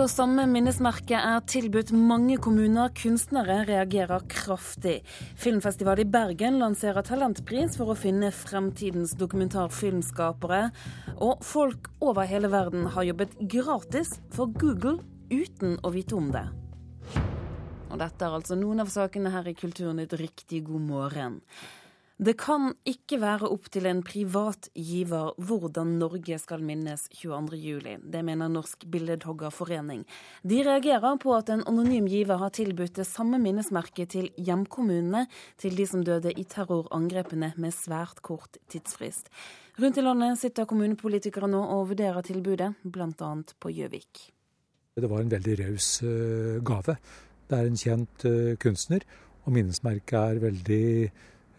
av samme minnesmerke er tilbudt mange kommuner. Kunstnere reagerer kraftig. Filmfestivalen i Bergen lanserer talentpris for å finne fremtidens dokumentarfilmskapere. Og folk over hele verden har jobbet gratis for Google uten å vite om det. Og dette er altså noen av sakene her i Kulturnytt. Riktig god morgen. Det kan ikke være opp til en privat giver hvordan Norge skal minnes 22.07. Det mener Norsk Billedhoggerforening. De reagerer på at en anonym giver har tilbudt det samme minnesmerket til hjemkommunene til de som døde i terrorangrepene med svært kort tidsfrist. Rundt i landet sitter kommunepolitikere nå og vurderer tilbudet, bl.a. på Gjøvik. Det var en veldig raus eh, gave. Det er en kjent eh, kunstner, og minnesmerket er veldig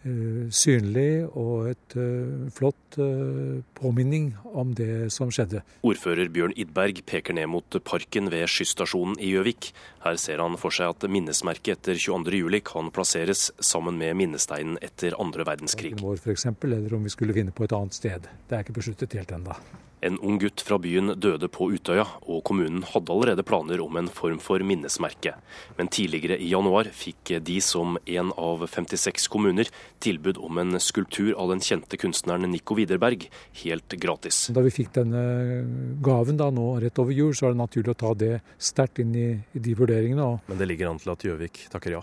synlig og et uh, flott uh, påminning om det som skjedde. Ordfører Bjørn Idberg peker ned mot parken ved skysstasjonen i Gjøvik. Her ser han for seg at minnesmerket etter 22.07 kan plasseres sammen med minnesteinen etter andre verdenskrig. Vår for eksempel, eller om vi skulle finne på et annet sted. Det er ikke besluttet helt ennå. En ung gutt fra byen døde på Utøya, og kommunen hadde allerede planer om en form for minnesmerke. Men tidligere i januar fikk de som en av 56 kommuner tilbud om en skulptur av den kjente kunstneren Nico Widerberg, helt gratis. Da vi fikk denne gaven da nå rett over jul, så er det naturlig å ta det sterkt inn i, i de vurderingene. Men det ligger an til at Gjøvik takker ja?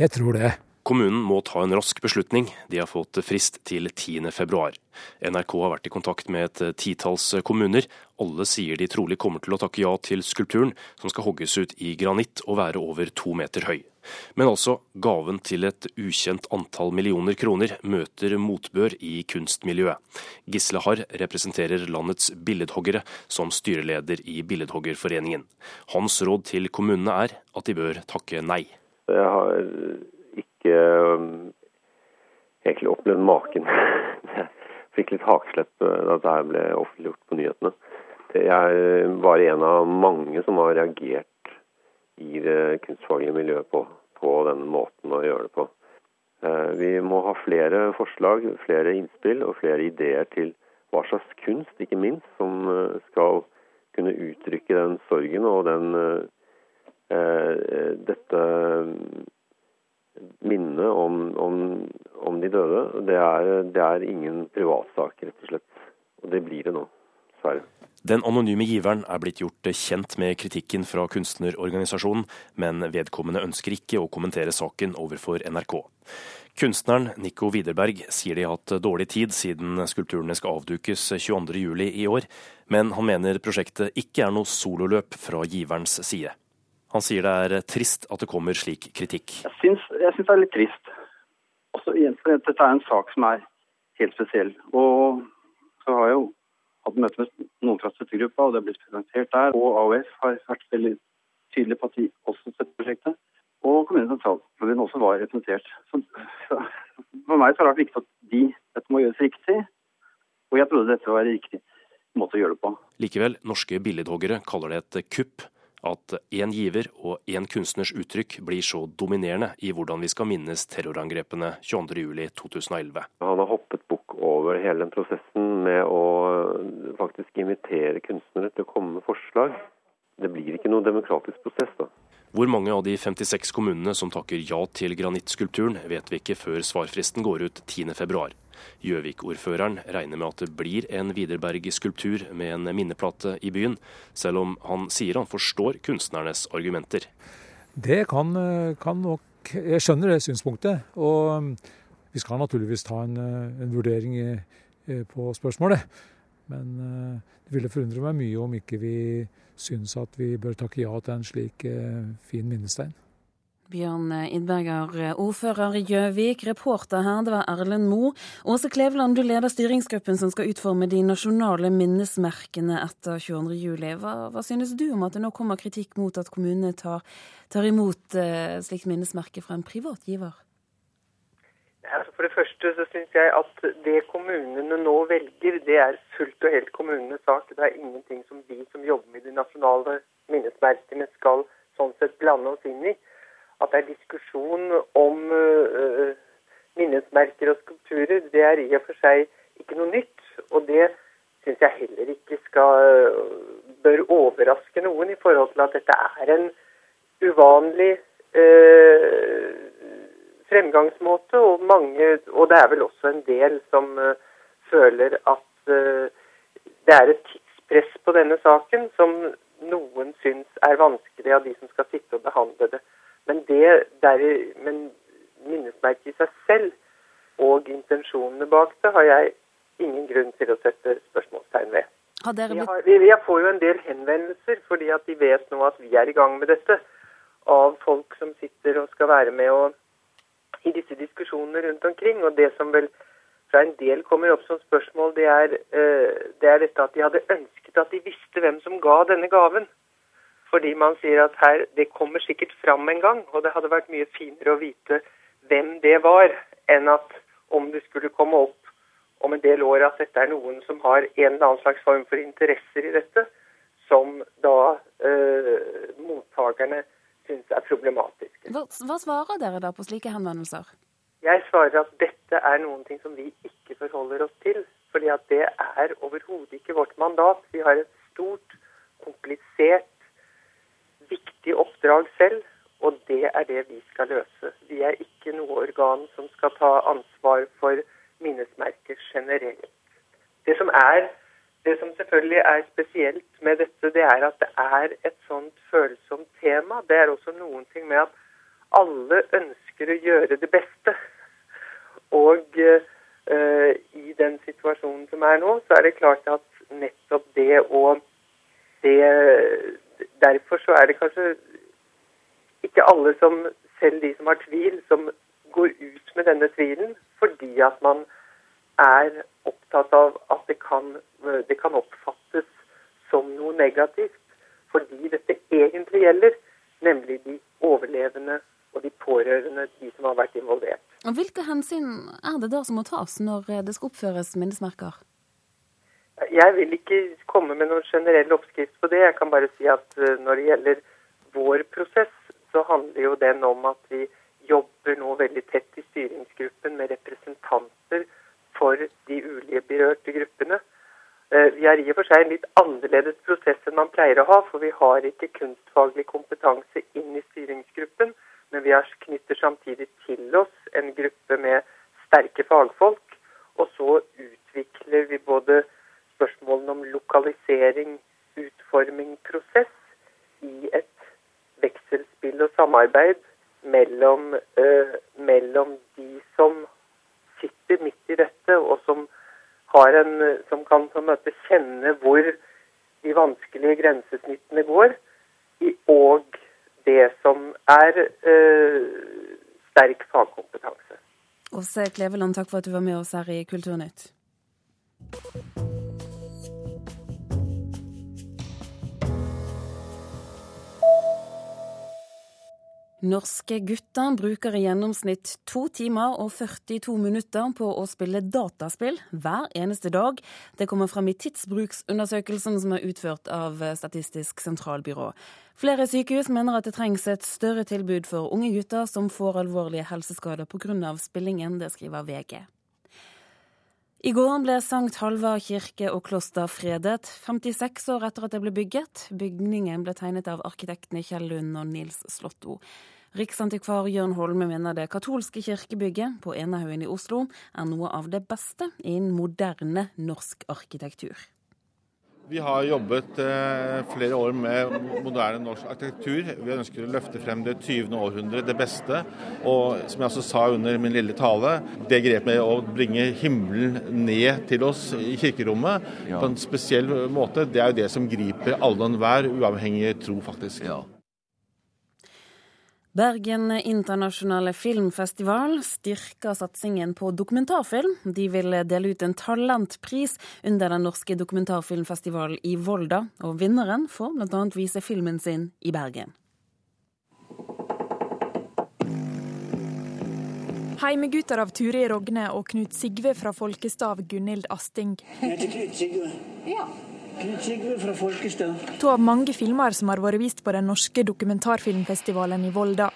Jeg tror det. Kommunen må ta en rask beslutning. De har fått frist til 10.2. NRK har vært i kontakt med et titalls kommuner. Alle sier de trolig kommer til å takke ja til skulpturen, som skal hogges ut i granitt og være over to meter høy. Men altså, gaven til et ukjent antall millioner kroner møter motbør i kunstmiljøet. Gisle Harr representerer landets billedhoggere som styreleder i Billedhoggerforeningen. Hans råd til kommunene er at de bør takke nei. Jeg har ikke um, egentlig opplevd maken. Jeg fikk litt hakeslepp da dette ble offentliggjort på nyhetene. Jeg var en av mange som har reagert i det kunstfaglige miljøet på, på den måten å gjøre det på. Eh, vi må ha flere forslag, flere innspill og flere ideer til hva slags kunst, ikke minst, som eh, skal kunne uttrykke den sorgen og den, eh, dette minne om, om, om, de døde. Det er, det er ingen privatsak, rett og slett. Og det blir det nå, dessverre. Den anonyme giveren er blitt gjort kjent med kritikken fra kunstnerorganisasjonen, men vedkommende ønsker ikke å kommentere saken overfor NRK. Kunstneren Nico Widerberg sier de har hatt dårlig tid siden skulpturene skal avdukes 22.07 i år, men han mener prosjektet ikke er noe sololøp fra giverens side. Han sier det er trist at det kommer slik kritikk. Jeg syns, jeg syns det er litt trist. Også igjen for dette er en sak som er helt spesiell. Og så har jeg jo hatt møte med noen fra støttegruppa, og det er blitt presentert der. Og AUF har vært veldig tydelig på at de også støtter prosjektet. Og kommunen sentralforbundet også var representert. Så, så, for meg så har det vært viktig at de, dette må gjøres riktig. Og jeg trodde dette var riktig måte å gjøre det på. Likevel, norske billedhoggere kaller det et kupp at én giver og én kunstners uttrykk blir så dominerende i hvordan vi skal minnes terrorangrepene 22.07.2011. Han har hoppet bukk over hele den prosessen med å faktisk invitere kunstnere til å komme med forslag. Det blir ikke noen demokratisk prosess da. Hvor mange av de 56 kommunene som takker ja til granittskulpturen, vet vi ikke før svarfristen går ut 10.2. Gjøvik-ordføreren regner med at det blir en Widerberg-skulptur med en minneplate i byen, selv om han sier han forstår kunstnernes argumenter. Det kan, kan nok Jeg skjønner det synspunktet. Og vi skal naturligvis ta en, en vurdering på spørsmålet. Men det ville forundre meg mye om ikke vi syns at vi bør takke ja til en slik fin minnestein. Bjørn Idberger, ordfører i Gjøvik. Reporter her, det var Erlend Moe. Åse Kleveland, du leder styringsgruppen som skal utforme de nasjonale minnesmerkene etter 22.07. Hva, hva synes du om at det nå kommer kritikk mot at kommunene tar, tar imot eh, slikt minnesmerke fra en privat giver? Altså for det første så syns jeg at det kommunene nå velger, det er fullt og helt kommunenes sak. Det er ingenting som vi som jobber med de nasjonale minnesmerkene skal sånn sett blande oss inn i at det er diskusjon om uh, minnesmerker og skulpturer, det er i og for seg ikke noe nytt. Og det syns jeg heller ikke skal uh, bør overraske noen i forhold til at dette er en uvanlig eh, fremgangsmåte. Og, mange, og det er vel også en del som uh, føler at uh, det er et tidspress på denne saken som noen syns er vanskelig av de som skal sitte og behandle det. Men, det der, men minnesmerket i seg selv og intensjonene bak det har jeg ingen grunn til å sette spørsmålstegn ved. Blitt... Vi, har, jeg, får jo en del henvendelser fordi at de vet nå at vi er i gang med dette. Av folk som sitter og skal være med og, i disse diskusjonene rundt omkring. Og det som vel fra en del kommer opp som spørsmål, det er, uh, det er dette at de hadde ønsket at de visste hvem som ga denne gaven. Fordi man sier at her, det kommer sikkert fram en gang, og det hadde vært mye finere å vite hvem det var, enn at om det skulle komme opp om en del år at dette er noen som har en eller annen slags form for interesser i dette, som da eh, mottakerne syns er problematiske. Hva, hva, svarer dere da på slike henvendelser? Jeg svarer at dette er noen ting som vi ikke forholder oss til. fordi at det er overhodet ikke vårt mandat. Vi har et stort, komplisert, viktig oppdrag selv. Og det er det vi skal løse. Vi er ikke noe organ som skal ta ansvar for minnesmerker generelt. Det som er det som selvfølgelig er spesielt med dette, det er at det er et sånt følsomt tema. Det er også noen ting med at alle ønsker å gjøre det beste. Og eh, i den situasjonen som er nå, så er det klart at nettopp det å det, Derfor så er det kanskje ikke alle som, selv de som har tvil, som går ut med denne tvilen fordi at man er opptatt av at det kan, det kan oppfattes som noe negativt. Fordi dette egentlig gjelder, nemlig de overlevende og de pårørende, de som har vært involvert. Og Hvilke hensyn er det da som må tas når det skal oppføres minnesmerker? Jeg vil ikke komme med noen generell oppskrift på det. Jeg kan bare si at eh, når det gjelder vår prosess, så handler jo den om at vi jobber nå veldig tett i styringsgruppen med representanter for de ulike berørte gruppene. Eh, vi har i og for seg en litt annerledes prosess enn man pleier å ha, for vi har ikke kunstfaglig kompetanse inn i styringsgruppen, men vi knytter samtidig til oss en gruppe med sterke fagfolk. Og så utvikler vi både spørsmålene om lokalisering, utforming, prosess i et vekselspill og samarbeid mellom, uh, mellom de som sitter midt i dette, og som, en, som kan på en måte kjenne hvor de vanskelige grensesnittene går, er eh, sterk fagkompetanse. Åse Kleveland, takk for at du var med oss her i Kulturnytt. Norske gutter bruker i gjennomsnitt to timer og 42 minutter på å spille dataspill hver eneste dag. Det kommer frem i tidsbruksundersøkelsen som er utført av Statistisk sentralbyrå. Flere sykehus mener at det trengs et større tilbud for unge gutter som får alvorlige helseskader pga. spillingen. Det skriver VG. I går ble Sankt Halvard kirke og kloster fredet, 56 år etter at det ble bygget. Bygningen ble tegnet av arkitektene Kjell Lund og Nils Slåtto. Riksantikvar Jørn Holme mener det katolske kirkebygget på Enahaugen i Oslo er noe av det beste innen moderne norsk arkitektur. Vi har jobbet eh, flere år med moderne norsk arkitektur. Vi ønsker å løfte frem det 20. århundre, det beste. Og som jeg også sa under min lille tale, det grepet med å bringe himmelen ned til oss i kirkerommet ja. på en spesiell måte, det er jo det som griper alle og enhver, uavhengig tro, faktisk. Ja. Bergen internasjonale filmfestival styrker satsingen på dokumentarfilm. De vil dele ut en talentpris under den norske dokumentarfilmfestivalen i Volda. Og vinneren får bl.a. vise filmen sin i Bergen. Heimegutter av Turi Rogne og Knut Sigve fra Folkestav Gunhild Asting. Jeg heter Knut Sigve. Ja. To av mange filmer som har vært vist på den norske dokumentarfilmfestivalen i Volda.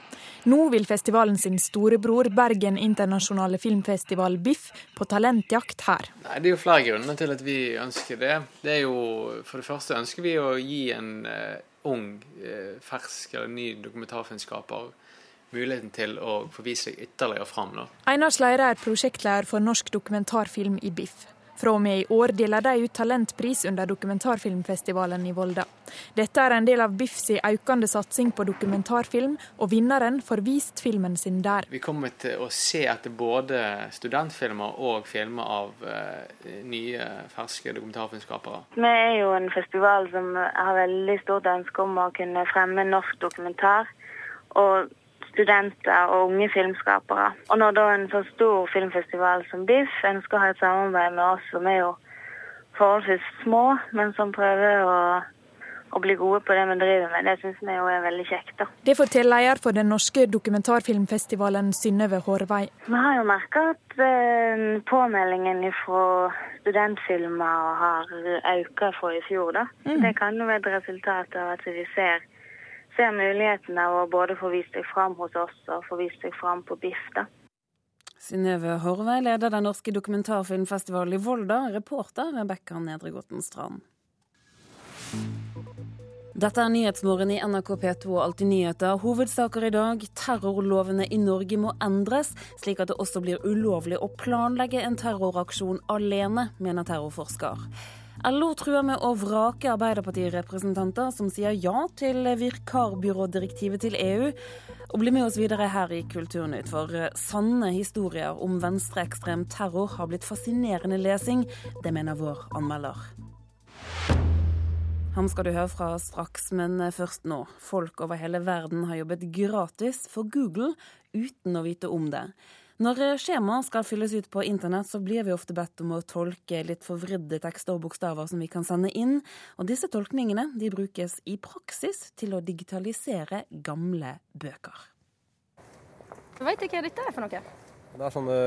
Nå vil festivalen sin storebror, Bergen internasjonale filmfestival BIFF, på talentjakt her. Nei, det er jo flere grunner til at vi ønsker det. Det er jo, For det første ønsker vi å gi en uh, ung, uh, fersk eller ny dokumentarfilmskaper muligheten til å få vise seg ytterligere fram. Da. Einar Sleire er prosjektleder for norsk dokumentarfilm i BIFF. Fra og med i år deler de ut talentpris under dokumentarfilmfestivalen i Volda. Dette er en del av BIFF si økende satsing på dokumentarfilm, og vinneren får vist filmen sin der. Vi kommer til å se etter både studentfilmer og filmer av uh, nye, ferske dokumentarfilmskapere. Vi er jo en festival som har veldig stort ønske om å kunne fremme norsk dokumentar. Og studenter og unge filmskapere. Og når da en så stor filmfestival som BIFF ønsker å ha et samarbeid med oss som er jo forholdsvis små, men som prøver å, å bli gode på det vi driver med, det syns vi er veldig kjekt. da. Det forteller leder for den norske dokumentarfilmfestivalen Synnøve Hårvei. Vi har jo merka at eh, påmeldingen fra studentfilmer har økt fra i fjor. da. Mm. Det kan jo være et resultat av at vi ser ser mulighetene av å både få vist seg fram hos oss og få vist seg fram på BIFF. da. Synnøve Horvei leder den norske dokumentarfilmfestivalen i Volda. Reporter Rebekka Nedregotten Strand. Dette er Nyhetsmorgen i NRK P2 og Alltid nyheter. Hovedsaker i dag. Terrorlovene i Norge må endres, slik at det også blir ulovlig å planlegge en terroraksjon alene, mener terrorforsker. LO truer med å vrake Arbeiderpartirepresentanter som sier ja til vikarbyrådirektivet til EU. Og bli med oss videre her i Kulturnytt, for sanne historier om venstreekstrem terror har blitt fascinerende lesing. Det mener vår anmelder. Ham skal du høre fra straks, men først nå. Folk over hele verden har jobbet gratis for Google uten å vite om det. Når skjema skal fylles ut på internett, så blir vi ofte bedt om å tolke litt forvridde tekster og bokstaver som vi kan sende inn. Og disse tolkningene de brukes i praksis til å digitalisere gamle bøker. Jeg veit ikke hva dette er for noe. Det er sånne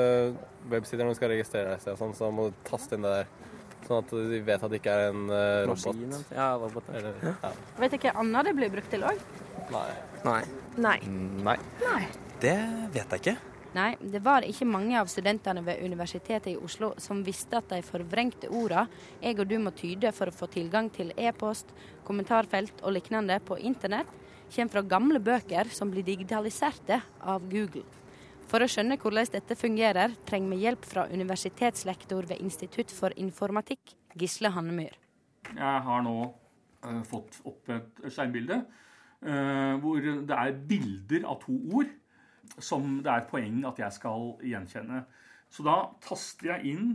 websider når du skal registrere deg, sånn, så må du taste inn det der. Sånn at de vet at det ikke er en uh, robot. Ja, robot. Eller, ja. Vet du hva annet det blir brukt til òg? Nei. Nei. Nei. Nei. Nei. Det vet jeg ikke. Nei, det var ikke mange av studentene ved Universitetet i Oslo som visste at de forvrengte orda jeg og du må tyde for å få tilgang til e-post, kommentarfelt og lignende på internett, kommer fra gamle bøker som blir digitaliserte av Google. For å skjønne hvordan dette fungerer, trenger vi hjelp fra universitetslektor ved Institutt for informatikk, Gisle Hannemyr. Jeg har nå uh, fått opp et skjermbilde uh, hvor det er bilder av to ord som det er et poeng at jeg skal gjenkjenne. Så da taster jeg inn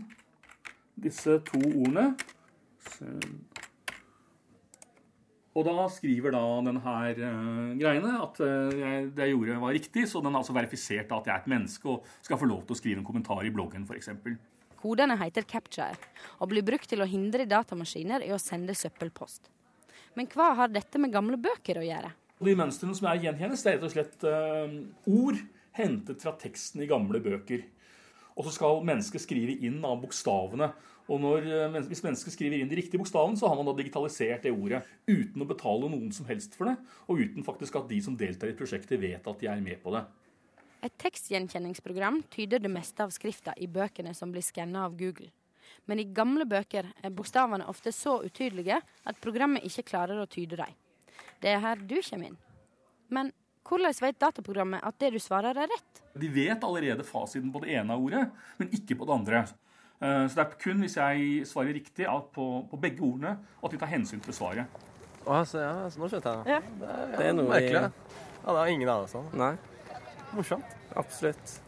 disse to ordene. Og da skriver da denne uh, greiene at uh, jeg, det jeg gjorde var riktig, så den har altså verifisert at jeg er et menneske og skal få lov til å skrive en kommentar i bloggen f.eks. Kodene heter Capture og blir brukt til å hindre datamaskiner i å sende søppelpost. Men hva har dette med gamle bøker å gjøre? De mønstrene som er gjenkjennes, det er rett og slett uh, ord hentet fra teksten i gamle bøker. Og så skal mennesket skrive inn av bokstavene. Og når, uh, Hvis mennesket skriver inn de riktige bokstavene, så har man da digitalisert det ordet. Uten å betale noen som helst for det, og uten faktisk at de som deltar i prosjektet, vet at de er med på det. Et tekstgjenkjenningsprogram tyder det meste av skrifta i bøkene som blir skanna av Google. Men i gamle bøker er bokstavene ofte så utydelige at programmet ikke klarer å tyde dem. Det er her du kommer inn. Men hvordan vet dataprogrammet at det du svarer, er rett? De vet allerede fasiten på det ene ordet, men ikke på det andre. Eh, så det er kun hvis jeg svarer riktig på, på, begge ordene, at de tar hensyn til svaret. Altså, ja, så nå skjønte jeg det. Ja. Det, er, det er noe merkelig. Ja, det har ingen anelse om. Nei. Morsomt. Absolutt.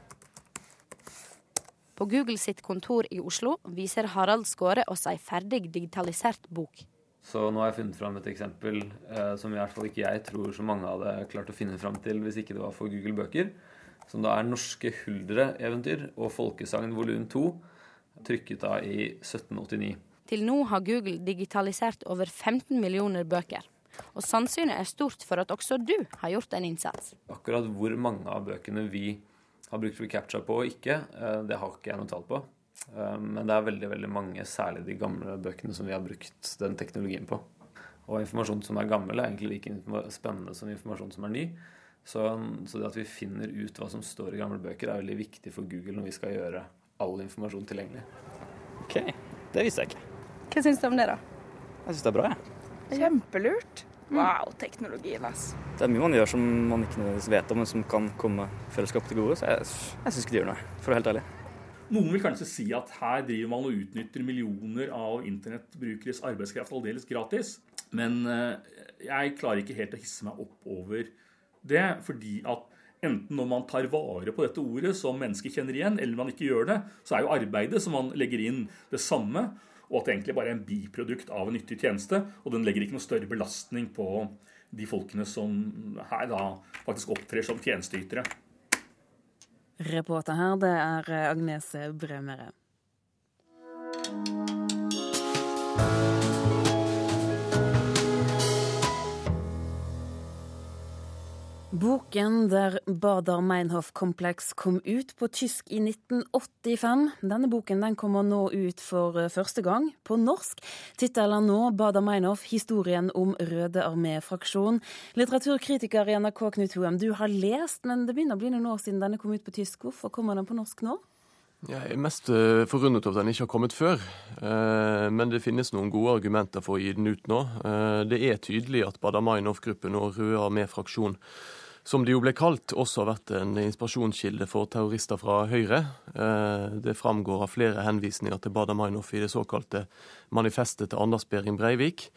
På Google sitt kontor i Oslo viser Harald Skåre oss ei ferdig digitalisert bok. Så nå har jeg funnet fram et eksempel eh, som i hvert fall ikke jeg tror så mange hadde klart å finne fram til hvis ikke det var for Google Bøker. Som da er 'Norske huldre-eventyr' og 'Folkesagn volum 2', trykket da i 1789. Til nå har Google digitalisert over 15 millioner bøker. Og sannsynlig er stort for at også du har gjort en innsats. Akkurat hvor mange av bøkene vi har brukt for captcha på og ikke, eh, det har ikke jeg noe tall på. Eh, men det er veldig veldig mange, særlig de gamle bøkene, som vi har brukt den teknologien på. Og informasjon som er gammel, er egentlig like spennende som informasjon som er ny. Så, så, det at vi finner ut hva som står i gamle bøker, er veldig viktig for Google når vi skal gjøre all informasjon tilgjengelig. Ok, det visste jeg ikke. Hva syns du om det, da? Jeg syns det er bra, jeg. Ja. Kjempelurt. Wow, teknologien, ass. Det er mye man gjør som man ikke nødvendigvis vet om, men som kan komme fellesskapet til gode. Så jeg, jeg syns ikke det gjør noe, for å være helt ærlig. Noen vil kanskje si at her driver man og utnytter millioner av internettbrukeres arbeidskraft aldeles gratis. Men eh, jeg klarer ikke helt å hisse meg opp over det, fordi at enten når man tar vare på dette ordet som mennesker kjenner igjen, eller man ikke gjør det, så er jo arbeidet som man legger inn, det samme. Og at det egentlig bare er en biprodukt av en nyttig tjeneste. Og den legger ikke noe større belastning på de folkene som her da faktisk opptrer som tjenesteytere. Reporter her, det er Agnese Bremere. Boken der Bader-Meinhof-kompleks kom ut på tysk i 1985. Denne boken den kommer nå ut for eh, første gang på norsk. Tittelen nå 'Bader-Meinhof historien om Røde armé-fraksjon'. Litteraturkritiker i NRK Knut Hoem, du har lest, men det begynner å bli noen år siden denne kom ut på tysk. Hvorfor kommer den på norsk nå? Jeg er mest eh, forundret over at den ikke har kommet før. Eh, men det finnes noen gode argumenter for å gi den ut nå. Det er tydelig at Bader-Meinhof-gruppen og Røde armé-fraksjon som det jo ble kalt, også har vært en inspirasjonskilde for terrorister fra Høyre. Eh, det framgår av flere henvisninger til Bader Meinhof i det såkalte manifestet til Anders Behring Breivik.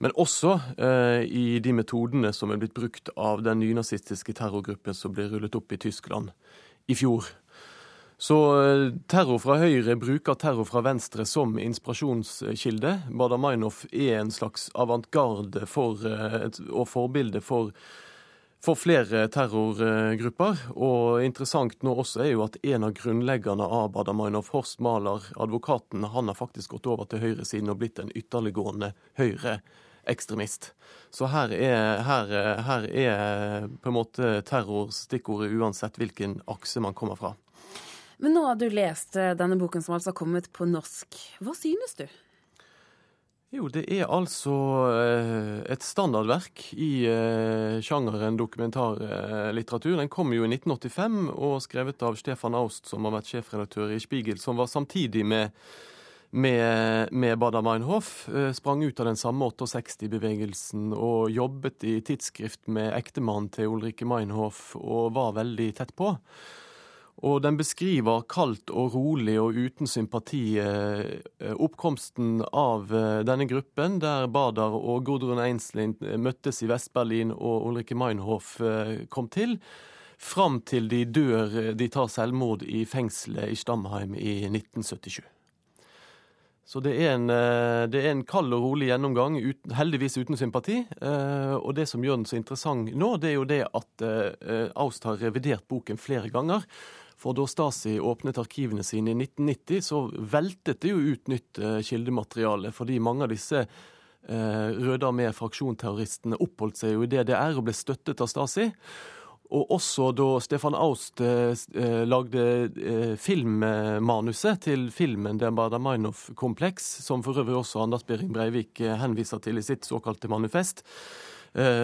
Men også eh, i de metodene som er blitt brukt av den nynazistiske terrorgruppen som ble rullet opp i Tyskland i fjor. Så eh, terror fra Høyre bruker terror fra Venstre som inspirasjonskilde. Bader Meinhof er en slags avantgarde for, og forbilde for for flere terrorgrupper. Og interessant nå også er jo at en av grunnleggerne av Baader-Meinhof, Horst Mahler, advokaten, han har faktisk gått over til høyresiden og blitt en ytterliggående høyreekstremist. Så her er, her, her er på en måte terror stikkordet uansett hvilken akse man kommer fra. Men nå har du lest denne boken som altså har kommet på norsk. Hva synes du? Jo, det er altså eh, et standardverk i eh, sjangeren dokumentarlitteratur. Den kom jo i 1985 og skrevet av Stefan Aust, som har vært sjefredaktør i Spiegel, som var samtidig med, med, med Bader-Meinhof. Eh, sprang ut av den samme 68-bevegelsen og jobbet i tidsskrift med ektemannen til Ulrikke Meinhof og var veldig tett på. Og den beskriver kaldt og rolig og uten sympati eh, oppkomsten av eh, denne gruppen, der Bader og Gudrun Einslind eh, møttes i Vest-Berlin og Ulrikke Meinhof kom til, fram til de dør, de tar selvmord i fengselet i Stamheim i 1977. Så det er, en, det er en, kald og rolig gjennomgang, uten, heldigvis uten sympati. Og det som gjør den så interessant nå, det er jo det at Aust har revidert boken flere ganger. For da Stasi åpnet arkivene sine i 1990, så veltet det jo ut nytt eh, kildemateriale, fordi mange av disse eh, Røde armé-fraksjonterroristene oppholdt seg jo i DDR og ble støttet av Stasi. Og også da Stefan Aust eh, lagde filmmanuset til filmen Der Baader-Meinhof-kompleks, som for øvrig også Anders Behring Breivik henviser til i sitt såkalte manifest,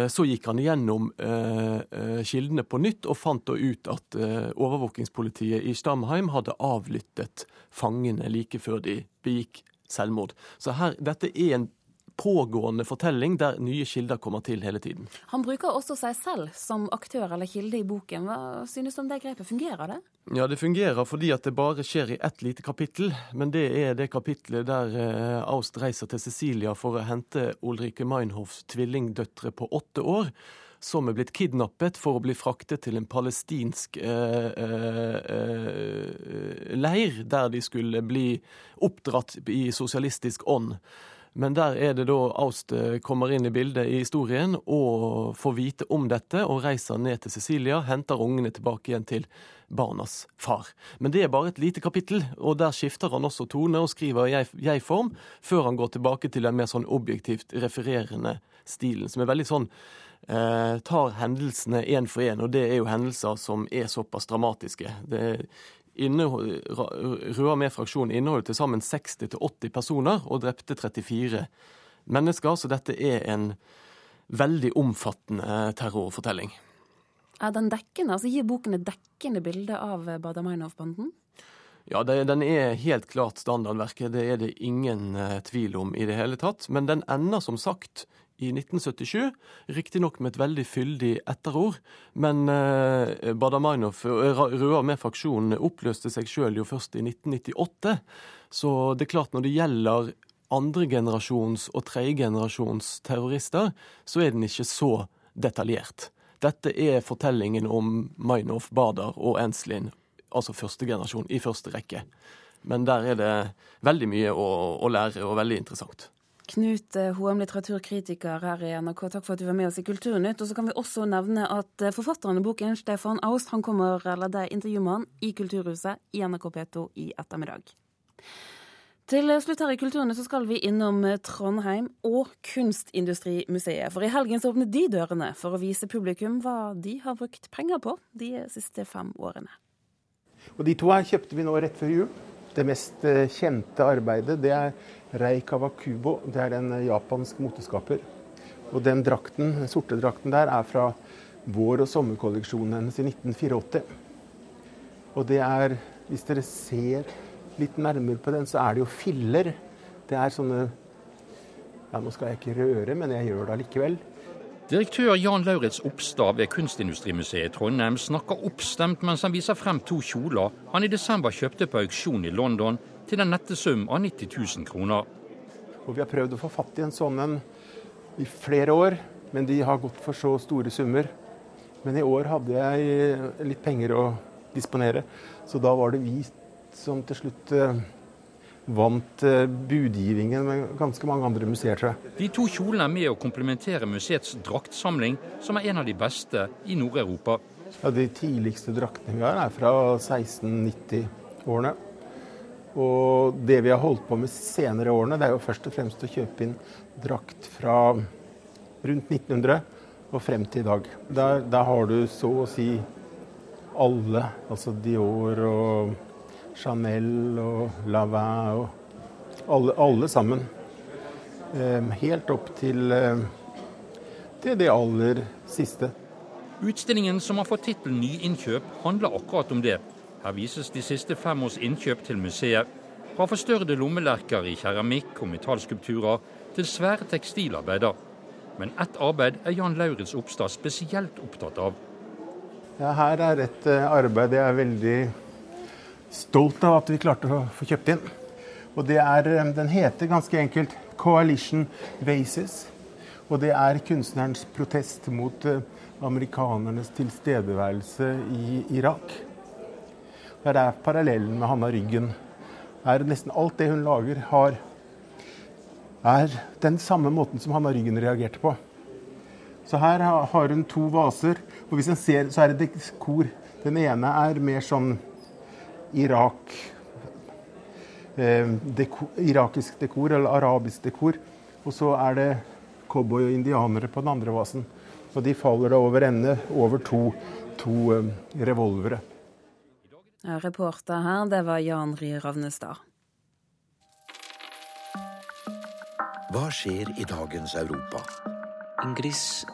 så gikk han igjennom eh, eh, kildene på nytt og fant da ut at overvåkingspolitiet i Stamheim hadde avlyttet fangene like før de begikk selvmord. Så her, dette er en pågående fortelling der nye kilder kommer til hele tiden. Han bruker også seg selv som aktør eller kilde i boken. Hva synes du om det grepet? Fungerer det? Ja, det fungerer fordi at det bare skjer i ett lite kapittel. Men det er det kapittelet der eh, Aust reiser til Cecilia for å hente Ulrike Meinhofs tvillingdøtre på åtte år som er blitt kidnappet for å bli fraktet til en palestinsk eh, eh, eh leir, der de skulle bli oppdratt i sosialistisk ånd. Men der er det da Aust eh, kommer inn i bildet i historien og får vite om dette og reiser ned til Cecilia, henter ungene tilbake igjen til barnas far. Men det er bare et lite kapittel, og der skifter han også tone og skriver jeg-form, før han går tilbake til den mer sånn objektivt refererende stilen, som er veldig sånn eh, tar hendelsene én for én, og det er jo hendelser som er såpass dramatiske. Det Røa med-fraksjonen inneholder til sammen 60-80 personer og drepte 34 mennesker, så dette er en veldig omfattende terrorfortelling. Er den dekkende? Altså Gir boken et dekkende bilde av Badaminov-banden? Ja, det, den er helt klart standardverket. Det er det ingen uh, tvil om i det hele tatt. Men den ender som sagt i 1977, riktignok med et veldig fyldig etterord. Men eh, Badaminov, uh, Røa med faksjonen, oppløste seg sjøl jo først i 1998. Så det er klart, når det gjelder andregenerasjons og tredjegenerasjons terrorister, så er den ikke så detaljert. Dette er fortellingen om Mainov, Badar og Enslin altså første generasjon, i første rekke. Men der er det veldig mye å, å lære, og veldig interessant. Knut eh, Hoem, litteraturkritiker her i NRK, takk for at du var med oss i Kulturnytt. Og så kan vi også nevne at eh, forfatteren i boken, Stefan Aust, han kommer, eller det intervjuer man i Kulturhuset i NRK P2 i ettermiddag. Til slutt her i Kulturnytt så skal vi innom eh, Trondheim og Kunstindustrimuseet. For i helgen så åpnet de dørene for å vise publikum hva de har brukt penger på de siste fem årene. Og De to her kjøpte vi nå rett før jul. Det mest eh, kjente arbeidet det er Rei Kawakubo. Det er en eh, japansk moteskaper. Og den drakten, den sorte drakten der er fra vår- og sommerkolleksjonen hennes i 1984. Og det er, hvis dere ser litt nærmere på den, så er det jo filler. Det er sånne ja, Nå skal jeg ikke røre, men jeg gjør det allikevel. Direktør Jan Lauritz Oppstad ved Kunstindustrimuseet i Trondheim snakker oppstemt mens han viser frem to kjoler han i desember kjøpte på auksjon i London til den nette sum av 90 000 kroner. Og Vi har prøvd å få fatt i en sånn en i flere år, men de har gått for så store summer. Men i år hadde jeg litt penger å disponere, så da var det vi som til slutt eh, vant eh, budgivningen med ganske mange andre museer, tror jeg. De to kjolene er med å komplementere museets draktsamling, som er en av de beste i Nord-Europa. Ja, De tidligste draktene vi har, er fra 1690-årene. Og det vi har holdt på med senere årene, det er jo først og fremst å kjøpe inn drakt fra rundt 1900 og frem til i dag. Der, der har du så å si alle, altså Dior og Chanel og Lavin og alle, alle sammen. Eh, helt opp til, eh, til det aller siste. Utstillingen som har fått tittelen Nyinnkjøp, handler akkurat om det. Her vises de siste fem års innkjøp til museet. Fra forstørrede lommelerker i keramikk og metallskulpturer til svære tekstilarbeider. Men ett arbeid er Jan Lauritz Oppstad spesielt opptatt av. Ja, her er et eh, arbeid jeg er veldig stolt av at vi klarte å få kjøpt inn. Og det er, eh, Den heter ganske enkelt 'Coalition Vases'. Og det er kunstnerens protest mot eh, amerikanernes tilstedeværelse i Irak. Det er parallellen med Hanna Ryggen. Er nesten alt det hun lager, har, er den samme måten som Hanna Ryggen reagerte på. Så her har hun to vaser, og hvis en ser, så er det dekor. Den ene er mer sånn Irak Deko, irakisk dekor, eller arabisk dekor. Og så er det cowboy og indianere på den andre vasen. Og de faller da over ende over to, to um, revolvere. Ja, reporter her, det var Jan Rie Ravnestad. Hva skjer i dagens Europa? En Greece,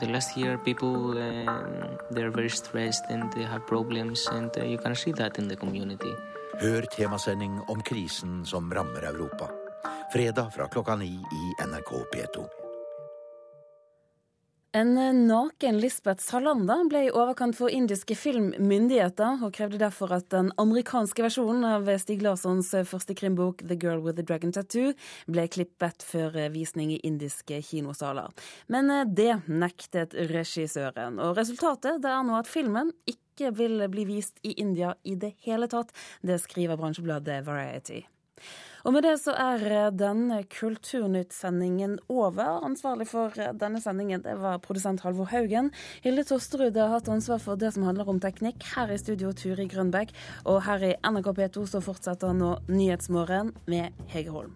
the last year people uh, they're very stressed and they have problems and uh, you can see that in the community. Hør temasending om krisen som rammer Europa. Fredag fra klokka ni i NRK P2. En naken Lisbeth Salander ble i overkant for indiske filmmyndigheter, og krevde derfor at den amerikanske versjonen av Stig Larssons første krimbok 'The Girl with the Dragon Tattoo' ble klippet før visning i indiske kinosaler. Men det nektet regissøren, og resultatet er nå at filmen ikke vil bli vist i India i det hele tatt. Det skriver bransjebladet Variety. Og med det så er eh, denne Kulturnytt-sendingen over. Ansvarlig for eh, denne sendingen det var produsent Halvor Haugen. Hilde Tosterud har hatt ansvar for det som handler om teknikk. Her i studio Turi Grønbekk. Og her i NRK P2 så fortsetter nå Nyhetsmorgen med Hege Holm.